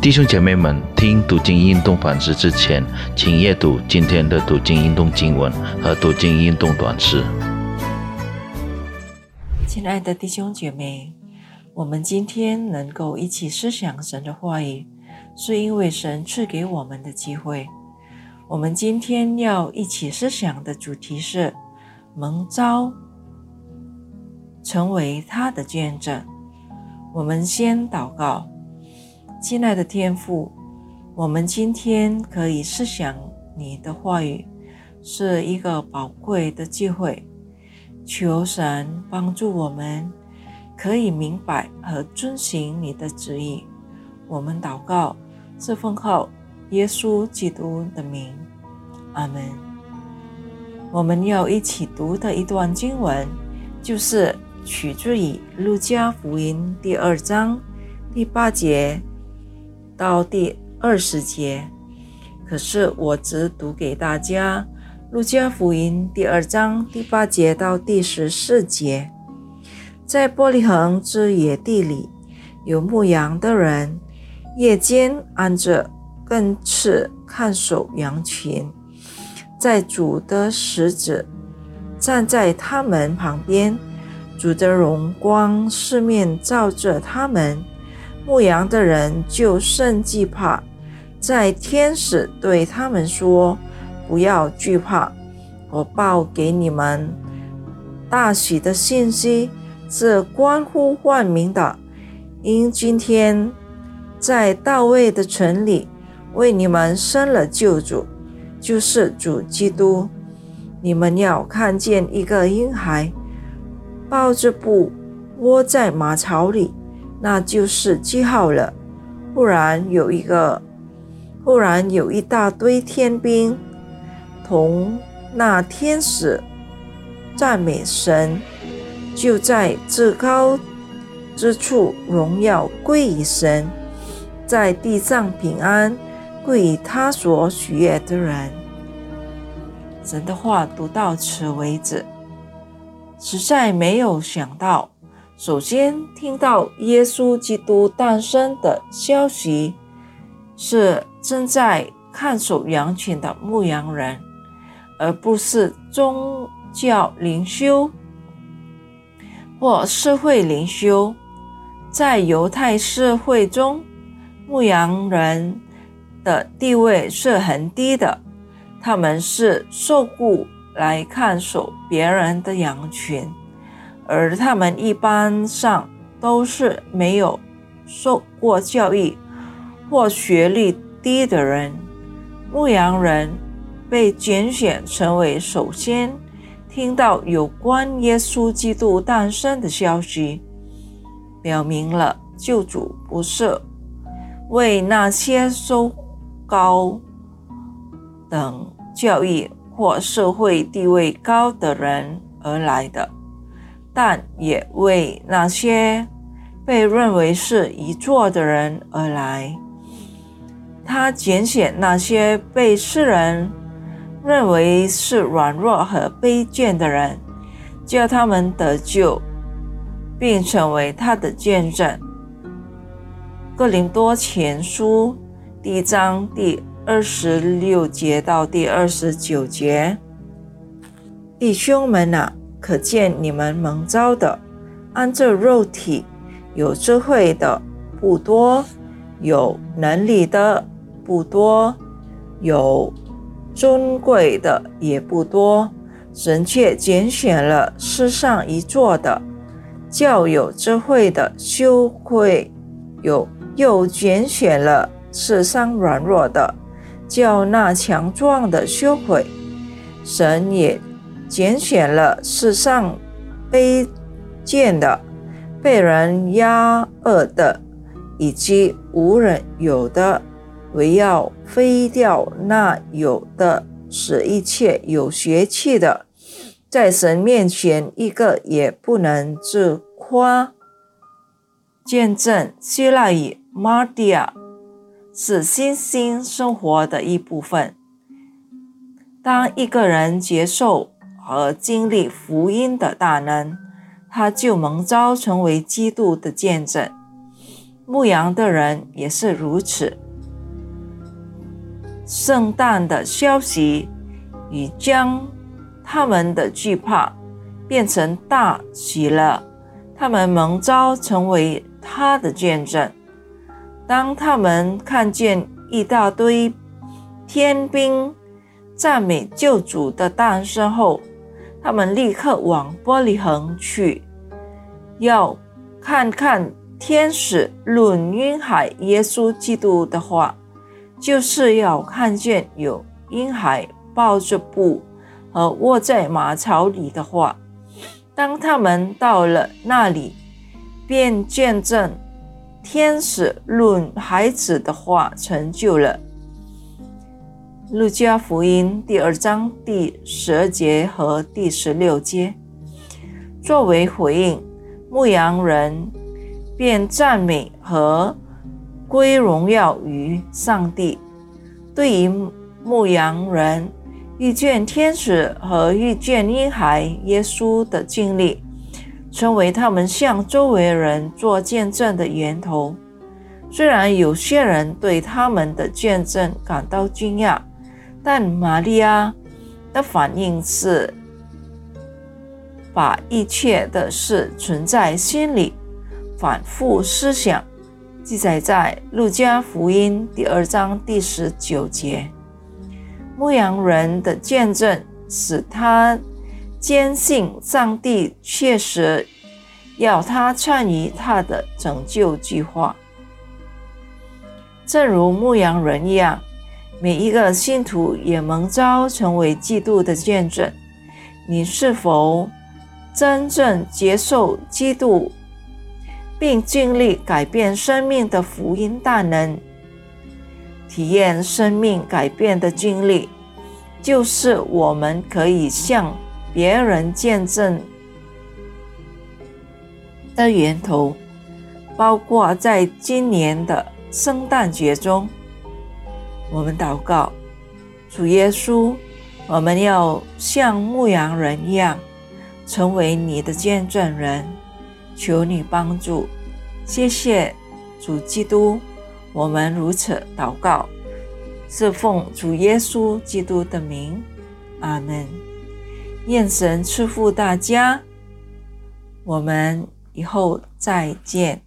弟兄姐妹们，听读经运动反思之前，请阅读今天的读经运动经文和读经运动短诗。亲爱的弟兄姐妹，我们今天能够一起思想神的话语，是因为神赐给我们的机会。我们今天要一起思想的主题是蒙召，成为他的见证。我们先祷告。亲爱的天父，我们今天可以思想你的话语，是一个宝贵的机会。求神帮助我们，可以明白和遵行你的旨意。我们祷告，这奉靠耶稣基督的名，阿门。我们要一起读的一段经文，就是取自于路加福音第二章第八节。到第二十节，可是我只读给大家《路加福音》第二章第八节到第十四节。在玻璃恒之野地里，有牧羊的人，夜间按着更次看守羊群，在主的使者站在他们旁边，主的荣光四面照着他们。牧羊的人就甚惧怕，在天使对他们说：“不要惧怕，我报给你们大喜的信息，是关乎万民的。因今天在大卫的城里为你们生了救主，就是主基督。你们要看见一个婴孩抱着布窝在马槽里。”那就是记号了。忽然有一个，忽然有一大堆天兵，同那天使赞美神，就在至高之处荣耀归于神，在地上平安归于他所许愿的人。神的话读到此为止，实在没有想到。首先听到耶稣基督诞生的消息，是正在看守羊群的牧羊人，而不是宗教领袖或社会领袖。在犹太社会中，牧羊人的地位是很低的，他们是受雇来看守别人的羊群。而他们一般上都是没有受过教育或学历低的人。牧羊人被拣选成为首先听到有关耶稣基督诞生的消息，表明了救主不是为那些受高等教育或社会地位高的人而来的。但也为那些被认为是遗作的人而来。他拣选那些被世人认为是软弱和卑贱的人，叫他们得救，并成为他的见证。哥林多前书第一章第二十六节到第二十九节，弟兄们啊！可见你们蒙召的，按这肉体有智慧的不多，有能力的不多，有尊贵的也不多。神却拣选了世上一座的，较有智慧的羞愧；有又拣选了世上软弱的，叫那强壮的羞愧。神也。拣选了世上卑贱的、被人压恶的，以及无人有的，唯要飞掉那有的，使一切有血气的，在神面前一个也不能自夸。见证希腊语 Mardia 是新兴生活的一部分。当一个人接受。和经历福音的大能，他就蒙召成为基督的见证。牧羊的人也是如此。圣诞的消息已将他们的惧怕变成大喜乐，他们蒙召成为他的见证。当他们看见一大堆天兵赞美救主的诞生后，他们立刻往玻璃恒去，要看看天使论婴孩耶稣基督的话，就是要看见有婴孩抱着布和卧在马槽里的话。当他们到了那里，便见证。天使论孩子的话成就了。路加福音第二章第十二节和第十六节，作为回应，牧羊人便赞美和归荣耀于上帝。对于牧羊人遇见天使和遇见婴孩耶稣的经历。成为他们向周围人做见证的源头。虽然有些人对他们的见证感到惊讶，但玛利亚的反应是把一切的事存在心里，反复思想。记载在路加福音第二章第十九节。牧羊人的见证使他。坚信上帝确实要他参与他的拯救计划，正如牧羊人一样，每一个信徒也蒙召成为基督的见证。你是否真正接受基督，并经历改变生命的福音大能？体验生命改变的经历，就是我们可以向。别人见证的源头，包括在今年的圣诞节中，我们祷告主耶稣，我们要像牧羊人一样，成为你的见证人，求你帮助。谢谢主基督，我们如此祷告，是奉主耶稣基督的名，阿门。愿神赐福大家，我们以后再见。